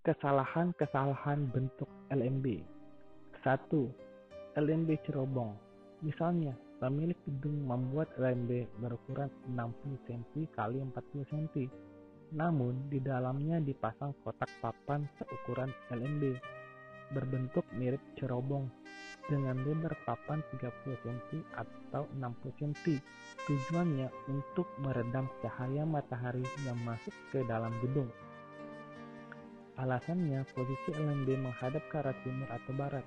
Kesalahan-kesalahan bentuk LMB 1. LMB cerobong Misalnya, pemilik gedung membuat LMB berukuran 60 cm x 40 cm. Namun, di dalamnya dipasang kotak papan seukuran LMB berbentuk mirip cerobong dengan lebar papan 30 cm atau 60 cm. Tujuannya untuk meredam cahaya matahari yang masuk ke dalam gedung. Alasannya, posisi LMB menghadap ke arah timur atau barat,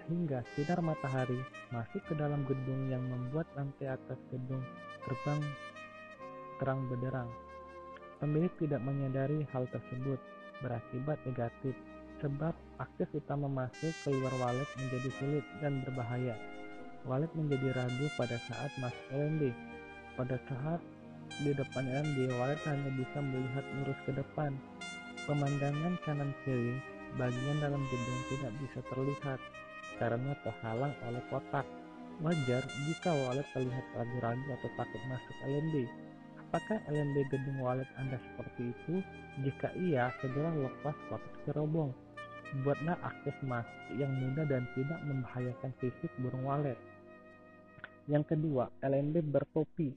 sehingga sinar matahari masuk ke dalam gedung yang membuat lantai atas gedung terbang terang benderang. Pemilik tidak menyadari hal tersebut berakibat negatif, sebab akses utama masuk keluar walet menjadi sulit dan berbahaya. Walet menjadi ragu pada saat masuk LMB. Pada saat di depan LMB, walet hanya bisa melihat lurus ke depan, Pemandangan kanan kiri bagian dalam gedung tidak bisa terlihat karena terhalang oleh kotak. Wajar jika walet terlihat ragu-ragu atau takut masuk LMB. Apakah LMB gedung walet Anda seperti itu? Jika iya, segera lepas kotak cerobong. Buatlah akses masuk yang mudah dan tidak membahayakan fisik burung walet. Yang kedua, LMB bertopi.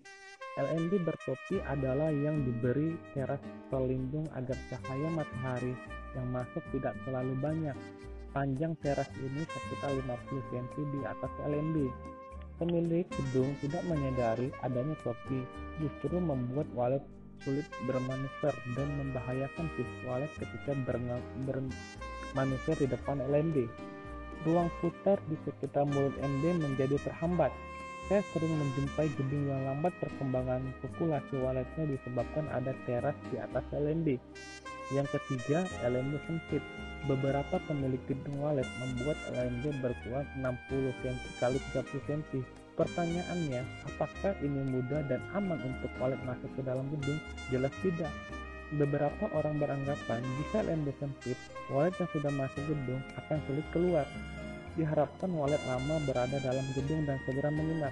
LMB bertopi adalah yang diberi teras pelindung agar cahaya matahari yang masuk tidak terlalu banyak. Panjang teras ini sekitar 50 cm di atas LMB. Pemilik gedung tidak menyadari adanya topi, justru membuat walet sulit bermanuver dan membahayakan fisik walet ketika bermanuver di depan LMB. Ruang putar di sekitar mulut MD menjadi terhambat saya sering menjumpai gedung yang lambat perkembangan populasi waletnya disebabkan ada teras di atas LMB. Yang ketiga, LMB sempit. Beberapa pemilik gedung walet membuat LMB berkuat 60 cm x 30 cm. Pertanyaannya, apakah ini mudah dan aman untuk walet masuk ke dalam gedung? Jelas tidak. Beberapa orang beranggapan jika LMB sempit, walet yang sudah masuk gedung akan sulit keluar. Diharapkan walet lama berada dalam gedung dan segera menginap.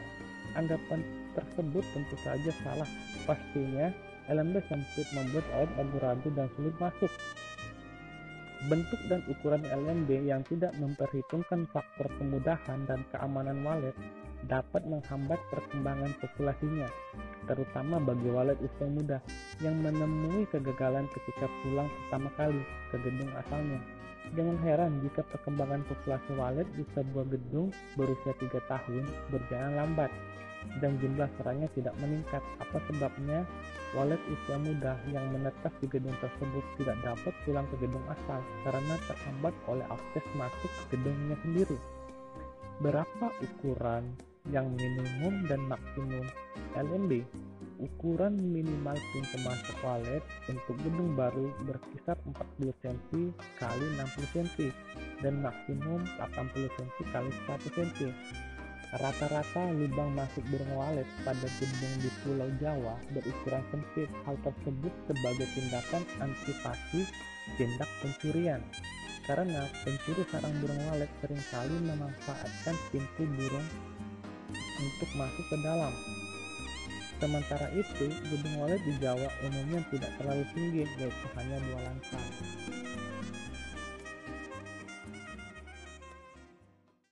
Anggapan tersebut tentu saja salah. Pastinya, LMB sempit membuat walet ragu-ragu dan sulit masuk. Bentuk dan ukuran LMB yang tidak memperhitungkan faktor kemudahan dan keamanan walet dapat menghambat perkembangan populasinya, terutama bagi walet usia muda yang menemui kegagalan ketika pulang pertama kali ke gedung asalnya. Jangan heran jika perkembangan populasi walet di sebuah gedung berusia 3 tahun berjalan lambat dan jumlah serangnya tidak meningkat. Apa sebabnya? Walet usia muda yang menetas di gedung tersebut tidak dapat pulang ke gedung asal karena terhambat oleh akses masuk gedungnya sendiri. Berapa ukuran yang minimum dan maksimum LMB? Ukuran minimal pintu masuk walet untuk gedung baru berkisar 40 cm kali 60 cm dan maksimum 80 cm kali 100 cm. Rata-rata lubang masuk burung walet pada gedung di Pulau Jawa berukuran sempit. Hal tersebut sebagai tindakan antisipasi tindak pencurian. Karena pencuri sarang burung walet sering kali memanfaatkan pintu burung untuk masuk ke dalam Sementara itu, gedung walet di Jawa umumnya tidak terlalu tinggi, yaitu hanya dua lantai.